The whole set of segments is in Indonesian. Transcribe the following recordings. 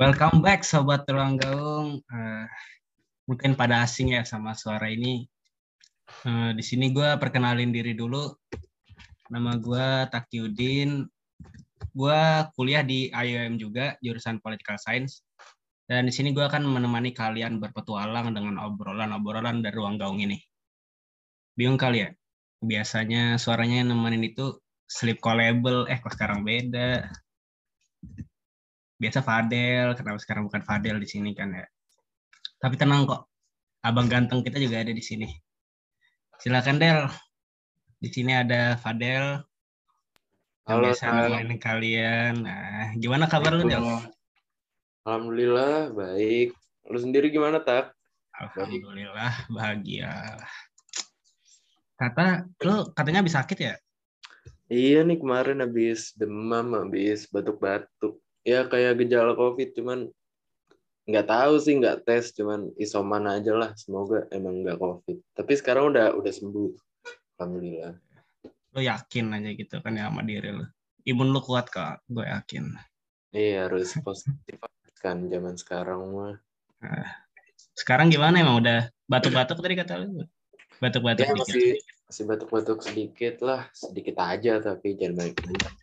Welcome back Sobat Ruang Gaung. Uh, mungkin pada asing ya sama suara ini. Uh, di sini gue perkenalin diri dulu. Nama gue Takyudin. Gue kuliah di IOM juga, jurusan Political Science. Dan di sini gue akan menemani kalian berpetualang dengan obrolan-obrolan dari ruang gaung ini. Bingung kali ya? Biasanya suaranya yang nemenin itu sleep callable, eh kok sekarang beda biasa Fadel, kenapa sekarang bukan Fadel di sini kan ya. Tapi tenang kok, abang ganteng kita juga ada di sini. Silakan Del. Di sini ada Fadel. Halo, biasa kalian. Nah, gimana kabar lu Del? Alhamdulillah baik. Lu sendiri gimana tak? Alhamdulillah bahagia. Kata lu katanya habis sakit ya? Iya nih kemarin habis demam, habis batuk-batuk ya kayak gejala covid cuman nggak tahu sih nggak tes cuman isoman aja lah. Semoga emang nggak covid. Tapi sekarang udah udah sembuh alhamdulillah. Lo yakin aja gitu kan ya sama diri lo imun lo kuat kak gue yakin. Iya harus positif kan zaman sekarang mah. Nah, sekarang gimana emang? Udah batuk-batuk tadi kata lo batuk-batuk ya, masih masih batuk-batuk sedikit lah. Sedikit aja tapi jangan banyak banyak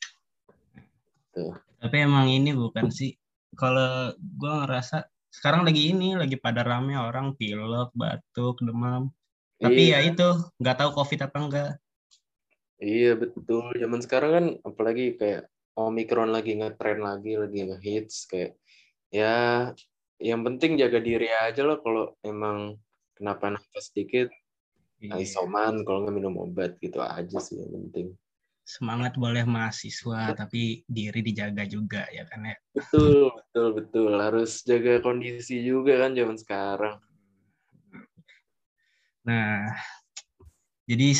tuh tapi emang ini bukan sih. Kalau gue ngerasa sekarang lagi ini lagi pada rame orang pilek batuk demam. Tapi ya iya. ya itu nggak tahu covid apa enggak iya betul. Zaman sekarang kan apalagi kayak omikron lagi ngetren lagi lagi ngehits kayak ya yang penting jaga diri aja loh kalau emang kenapa-napa sedikit iya. isoman kalau nggak minum obat gitu aja sih yang penting semangat boleh mahasiswa tapi diri dijaga juga ya kan ya? Betul betul betul. Harus jaga kondisi juga kan zaman sekarang. Nah jadi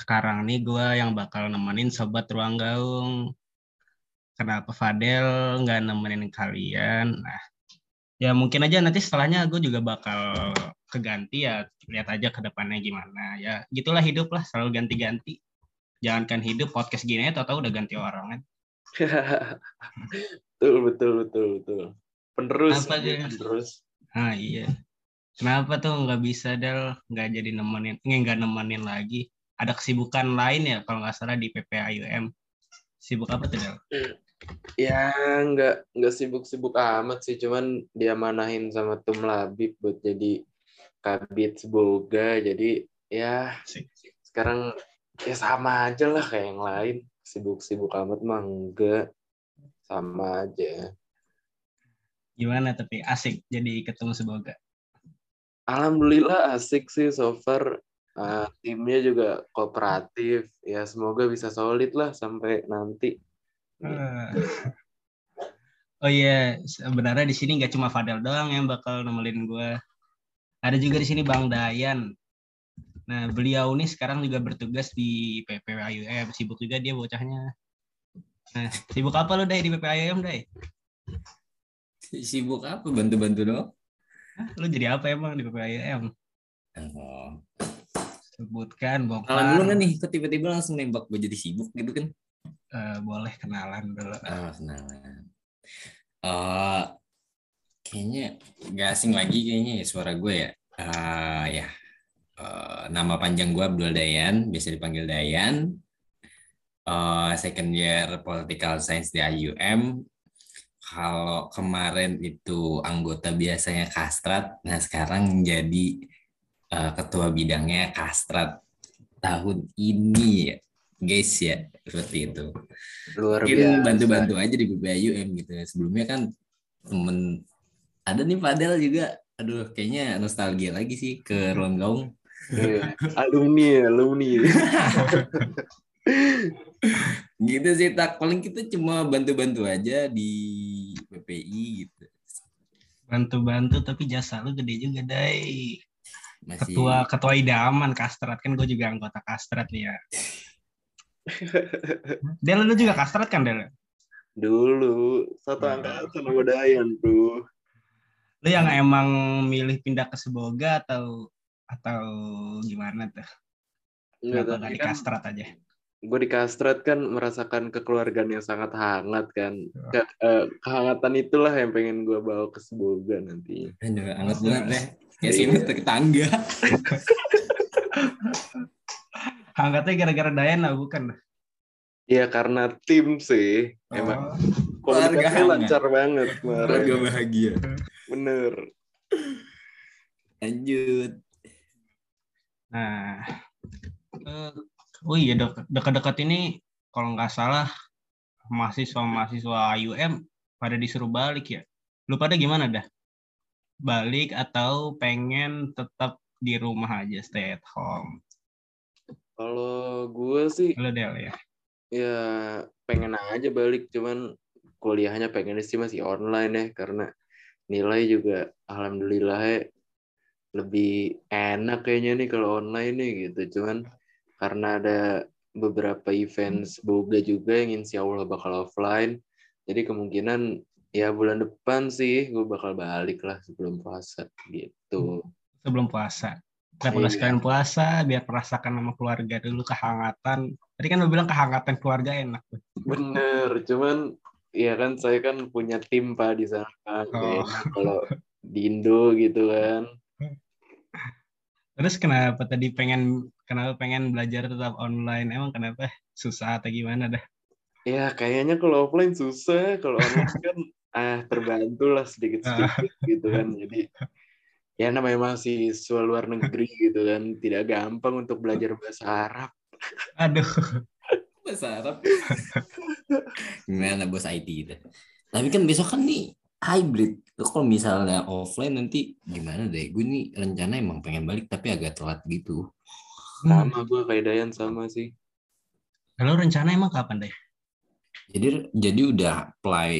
sekarang nih gue yang bakal nemenin sobat ruang gaung. Kenapa Fadel nggak nemenin kalian? Nah ya mungkin aja nanti setelahnya gue juga bakal keganti ya. Lihat aja ke depannya gimana ya. Gitulah hidup lah selalu ganti-ganti jangankan hidup podcast gini ya tau udah ganti orang kan? Betul betul betul betul. Penerus apa aja penerus. Ah iya. Kenapa tuh nggak bisa Del? Nggak jadi nemenin nggak nemenin lagi. Ada kesibukan lain ya kalau nggak salah di PPAUM sibuk apa tuh Del? Ya nggak nggak sibuk-sibuk amat sih cuman dia manahin sama Tum Labib buat jadi kabit semoga. Jadi ya sekarang ya sama aja lah kayak yang lain. Sibuk-sibuk amat mah enggak. Sama aja. Gimana tapi? Asik jadi ketemu semoga Alhamdulillah asik sih so far. Uh, timnya juga kooperatif. Ya semoga bisa solid lah sampai nanti. Uh. oh iya yeah. sebenarnya di sini nggak cuma Fadel doang yang bakal nemelin gue ada juga di sini Bang Dayan Nah, beliau nih sekarang juga bertugas di PPIUM, sibuk juga dia bocahnya. Nah, sibuk apa lo, Dai, di PPIUM, Dai? Sibuk apa? Bantu-bantu dong? Lo jadi apa emang di PPIUM? Oh. Sebutkan, bokar. Kenalan dulu nih, kok tiba-tiba langsung nembak gue jadi sibuk gitu kan? Uh, boleh kenalan dulu. Oh, kenalan. Uh, kayaknya gak asing lagi kayaknya ya suara gue ya. Uh, ya, Uh, nama panjang gue Abdul Dayan, biasa dipanggil Dayan. Uh, second year Political Science di IUM. Kalau kemarin itu anggota biasanya Kastrat, nah sekarang jadi uh, ketua bidangnya Kastrat tahun ini ya, guys ya seperti itu. Luar Mungkin bantu-bantu aja di BBIUM gitu. Sebelumnya kan temen ada nih Padel juga. Aduh, kayaknya nostalgia lagi sih ke ruang gaung Iya. alumni alumni. Gitu sih tak. Paling kita cuma bantu-bantu aja di PPI gitu. Bantu-bantu tapi jasa lu gede juga dai Masih... ketua ketua idaman kastrat. Kan gue juga anggota kastrat nih ya. Del lu juga kastrat kan Del? Dulu. Satu angkatan sama Dayan tuh lu yang emang milih pindah ke Seboga atau atau gimana tuh? Enggak, Kenapa nggak di kastrat aja? gue di Kastrat kan merasakan kekeluargaan yang sangat hangat kan. Ke, uh, kehangatan itulah yang pengen gue bawa ke Seboga nanti. Hangat banget deh. Ya sini tetangga. Hangatnya gara-gara Dayana bukan? Iya karena tim sih. Oh. Emang komunikasi lancar banget. Keluarga bahagia. Bener. Lanjut. Nah, uh, oh iya dekat-dekat ini kalau nggak salah mahasiswa-mahasiswa IUM pada disuruh balik ya. Lu pada gimana dah? Balik atau pengen tetap di rumah aja stay at home? Kalau gue sih Lu Del ya. Ya pengen aja balik cuman kuliahnya pengen sih masih online ya karena nilai juga alhamdulillah ya lebih enak kayaknya nih kalau online nih gitu cuman karena ada beberapa event boga juga yang insya Allah bakal offline. Jadi kemungkinan ya bulan depan sih gue bakal balik lah sebelum puasa gitu. Sebelum puasa. Kenapa nggak iya. sekalian puasa biar merasakan sama keluarga dulu kehangatan. Tadi kan lo bilang kehangatan keluarga enak. Bener, cuman ya kan saya kan punya tim pak di sana. Oh. Kalau di Indo gitu kan. Terus kenapa tadi pengen kenapa pengen belajar tetap online? Emang kenapa susah atau gimana dah? Ya kayaknya kalau offline susah, kalau online kan ah terbantu lah sedikit-sedikit gitu kan. Jadi ya namanya masih mahasiswa luar negeri gitu kan, tidak gampang untuk belajar bahasa Arab. Aduh. bahasa Arab. Gimana bos IT itu? Tapi kan besok kan nih hybrid. Kalau misalnya offline nanti gimana deh? Gue nih rencana emang pengen balik tapi agak telat gitu. Sama hmm. gue kayak Dayan sama sih. Kalau rencana emang kapan deh? Jadi jadi udah apply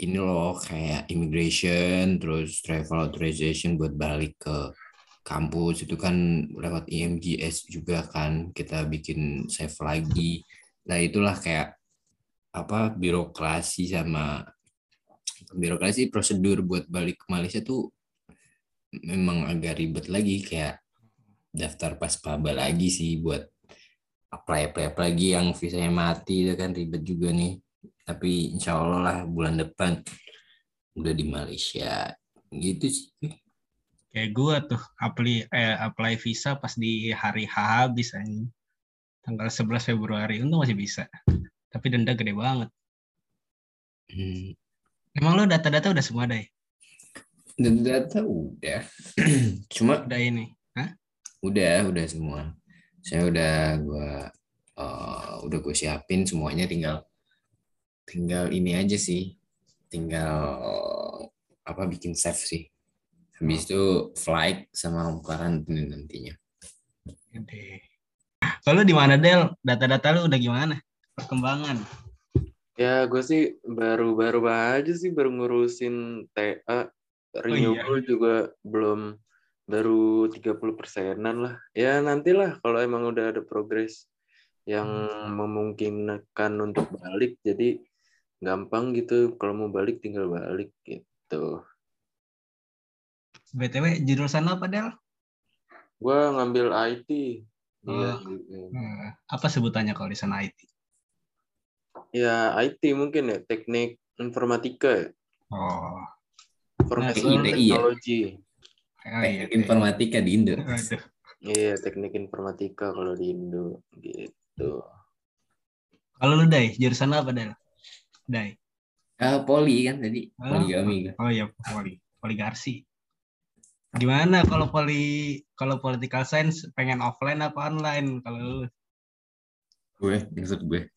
ini loh kayak immigration terus travel authorization buat balik ke kampus itu kan lewat IMGS juga kan kita bikin save lagi. Nah itulah kayak apa birokrasi sama birokrasi prosedur buat balik ke Malaysia tuh memang agak ribet lagi kayak daftar pas paba lagi sih buat apply apply, lagi yang visanya mati itu kan ribet juga nih. Tapi insya Allah lah bulan depan udah di Malaysia. Gitu sih. Kayak gue tuh apply eh, apply visa pas di hari H habis aja tanggal 11 Februari untung masih bisa. Tapi denda gede banget. Hmm. Emang lo data-data udah semua deh data udah cuma udah ini Udah, udah semua. Saya udah gua uh, udah gue siapin semuanya tinggal tinggal ini aja sih. Tinggal apa bikin save sih. Habis itu flight sama karantina nantinya. Lalu di mana Del? Data-data lu udah gimana? Perkembangan? Ya, gue sih baru-baru aja sih baru ngurusin TA. Renewable oh, iya. juga belum baru 30 persenan lah. Ya nantilah kalau emang udah ada progres yang hmm. memungkinkan untuk balik, jadi gampang gitu. Kalau mau balik tinggal balik gitu. BTW jurusan apa Del? Gua ngambil IT. Oh. Iya. Hmm. Apa sebutannya kalau di sana IT? Ya IT mungkin ya, teknik informatika ya. Oh. Informasi nah, teknologi. Ya? Oh, iya, teknik informatika di Indo. Iya, teknik informatika kalau di Indo gitu. Kalau lu Dai, jurusan apa Dai? Dai. Uh, poli kan tadi, oh, poligami. Kan? Oh iya, poli. Poligarsi. Gimana kalau poli kalau political science pengen offline apa online kalau lu? Gue, maksud gue.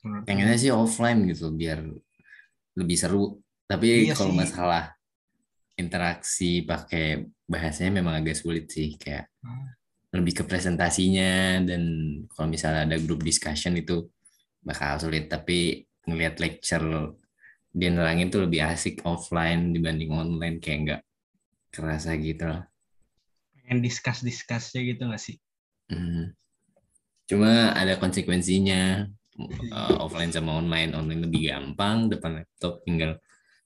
Pengennya sih offline gitu biar lebih seru. Tapi iya kalau masalah interaksi pakai bahasanya memang agak sulit sih kayak hmm. lebih ke presentasinya dan kalau misalnya ada grup discussion itu bakal sulit tapi ngelihat lecture dia nerangin tuh lebih asik offline dibanding online kayak enggak kerasa gitu loh. Pengen discuss discussnya gitu gak sih? Hmm. Cuma ada konsekuensinya uh, offline sama online online lebih gampang depan laptop tinggal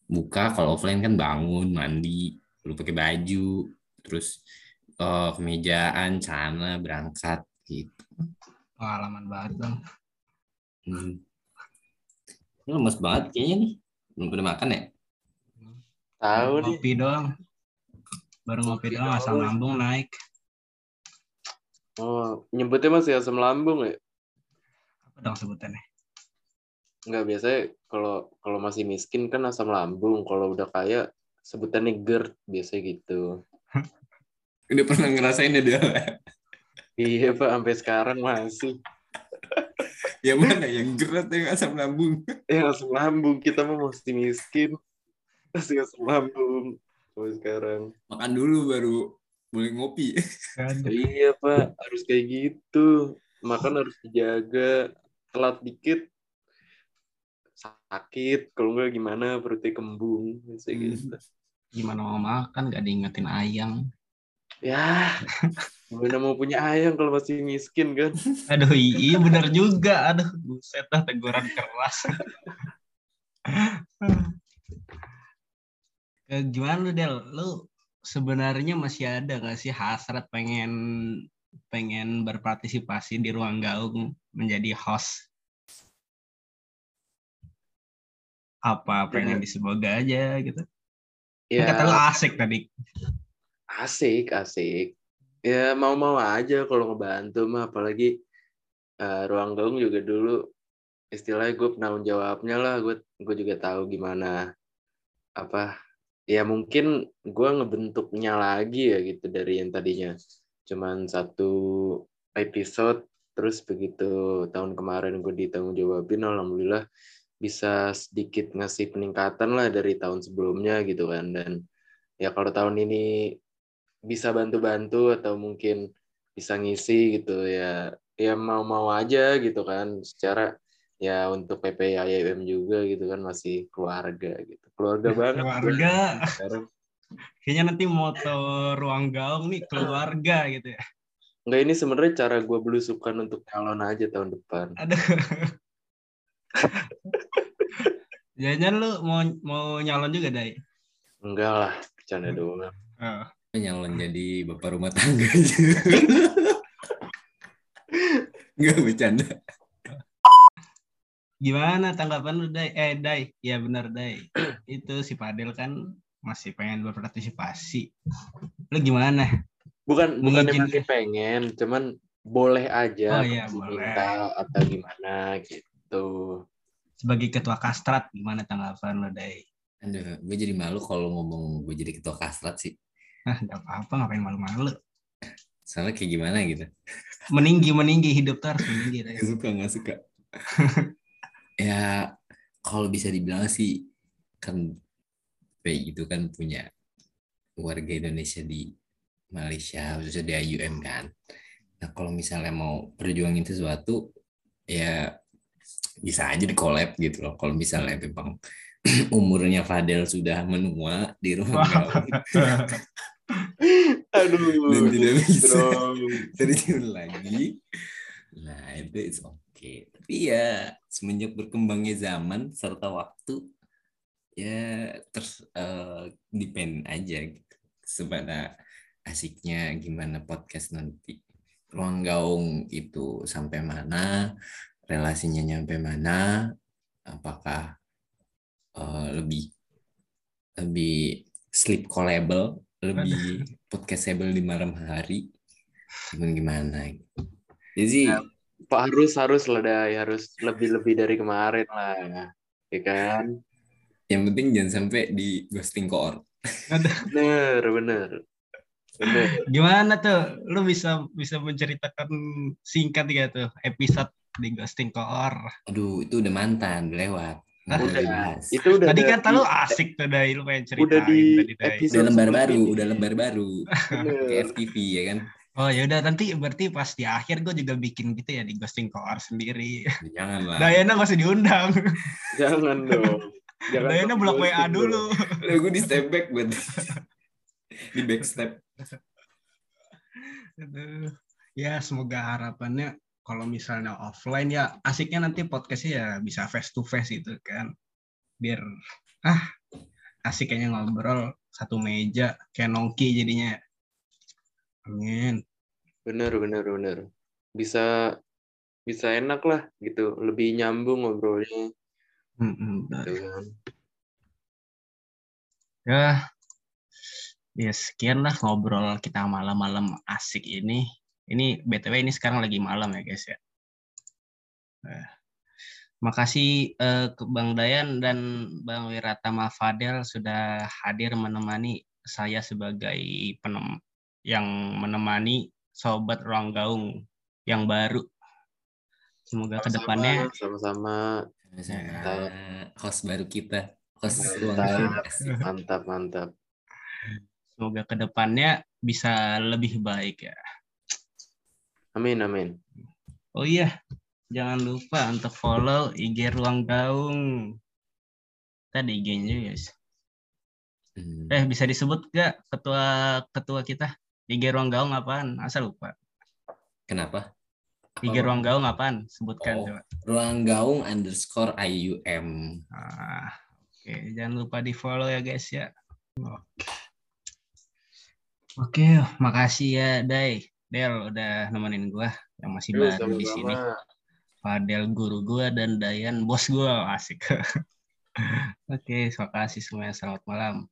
buka kalau offline kan bangun mandi lu pakai baju terus uh, kemejaan celana berangkat gitu Pengalaman banget dong. Hmm. Lemes banget kayaknya nih. Belum pernah makan ya? Tahu nih. Ngopi doang. Baru ngopi doang asam lambung naik. Oh, nyebutnya masih asam lambung ya? Apa dong sebutannya? Nggak biasanya kalau kalau masih miskin kan asam lambung. Kalau udah kaya sebutannya GERD biasanya gitu. Udah pernah ngerasain ya dia? Iya pak, sampai sekarang masih. yang mana? Yang gerat yang asam lambung? Ya asam lambung kita mah mesti miskin. Masih asam lambung sampai sekarang. Makan dulu baru boleh ngopi. Iya pak, harus kayak gitu. Makan harus dijaga. Telat dikit sakit. Kalau nggak gimana perutnya kembung. Hmm. gitu. Gimana mau makan gak diingetin ayang. Ya, gimana mau punya ayam kalau masih miskin kan? Aduh iya bener juga. Aduh buset dah teguran keras. Gimana lu Del? Lu sebenarnya masih ada gak sih hasrat pengen pengen berpartisipasi di ruang gaung menjadi host? Apa pengen di semoga aja gitu? Ya, Kata lu asik tadi. asik, asik. Ya mau-mau aja kalau ngebantu mah, apalagi eh, ruang gaung juga dulu istilahnya gue penanggung jawabnya lah, gue gue juga tahu gimana apa ya mungkin gue ngebentuknya lagi ya gitu dari yang tadinya cuman satu episode terus begitu tahun kemarin gue ditanggung jawabin alhamdulillah bisa sedikit ngasih peningkatan lah dari tahun sebelumnya gitu kan. Dan ya kalau tahun ini bisa bantu-bantu atau mungkin bisa ngisi gitu ya ya mau-mau aja gitu kan. Secara ya untuk PPIM juga gitu kan masih keluarga gitu. Keluarga banget Keluarga. sekarang Kayaknya nanti moto ruang gaung nih keluarga gitu ya. Enggak ini sebenarnya cara gue belusukan untuk calon aja tahun depan Aduh. Jangan lu mau mau nyalon juga, Dai? enggak lah bercanda doang Oh. Nyalon jadi bapak rumah tangga aja. Enggak bercanda. Gimana tanggapan lu, Dai? Eh, Dai. Ya benar, Dai. Itu si Padel kan masih pengen berpartisipasi. Lu gimana? bukan bukan Mungkin- masih pengen cuman boleh aja Oh, iya, boleh. atau gimana gitu Sebagai ketua kastrat, gimana tanggapan lu, Dai? Aduh, gue jadi malu kalau ngomong gue jadi ketua kastrat sih. Hah, gak apa-apa, ngapain malu-malu. Soalnya kayak gimana gitu. Meninggi-meninggi, hidup tuh harus meninggi. Gak suka, gak suka. ya, kalau bisa dibilang sih, kan PI itu kan punya warga Indonesia di Malaysia, khususnya di IUM kan. Nah, kalau misalnya mau perjuangin sesuatu, ya bisa aja di collab gitu loh. Kalau misalnya memang umurnya Fadel sudah menua di gaung aduh dan tidak bisa terjun lagi. Nah, itu it's okay. Tapi ya semenjak berkembangnya zaman serta waktu ya terus eh, depend aja gitu. Sepada asiknya gimana podcast nanti. Ruang gaung itu sampai mana, relasinya nyampe mana, apakah eh, lebih lebih sleep callable, lebih podcastable di malam hari, gimana gimana. Jadi Ya. Pak harus harus lah harus lebih lebih dari kemarin lah ya kan yang penting jangan sampai di ghosting koor. bener bener bener Gimana tuh? Lu bisa bisa menceritakan singkat ya tuh episode di Ghosting Koor. Aduh, itu udah mantan, udah lewat. Ah, udah. itu udah Tadi ada kan di- lu asik tuh Dai, lu pengen ceritain udah di tadi episode Udah lembar baru, ini. udah lembar baru. Kayak FTV ya kan. Oh ya udah nanti berarti pas di akhir gue juga bikin gitu ya di Ghosting Koor sendiri. Jangan lah. Dayana masih diundang. jangan dong jangan Dayana blok WA dulu. Udah gue di step back buat di backstep. Aduh. Ya semoga harapannya kalau misalnya offline ya asiknya nanti podcastnya ya bisa face to face itu kan. Biar ah asik kayaknya ngobrol satu meja kayak nongki jadinya. Amin. bener bener bener bisa bisa enak lah gitu lebih nyambung ngobrolnya Gitu kan Ya, ya sekian lah ngobrol kita malam-malam asik ini. Ini BTW ini sekarang lagi malam ya guys ya. Eh, makasih eh, ke Bang Dayan dan Bang Wiratama Fadel sudah hadir menemani saya sebagai penem yang menemani sobat ruang gaung yang baru. Semoga ke depannya sama-sama Sama host baru kita. Host ruang Mantap. mantap mantap semoga ke depannya bisa lebih baik ya. amin amin Oh iya, jangan lupa untuk follow IG Ruang Gaung. Tadi IG-nya guys. Hmm. Eh, bisa disebut gak ketua ketua kita? IG Ruang Gaung apaan? Asal lupa. Kenapa? IG Ruang Gaung apaan? Sebutkan Oh. coba. Ruang gaung underscore IUM. Ah, Oke, jangan lupa di follow ya guys ya. Oke. Oke, makasih ya Dai. Del udah nemenin gua yang masih Yuk, baru di sini. Fadel guru gua dan Dayan bos gua asik. Oke, terima kasih semuanya. Selamat malam.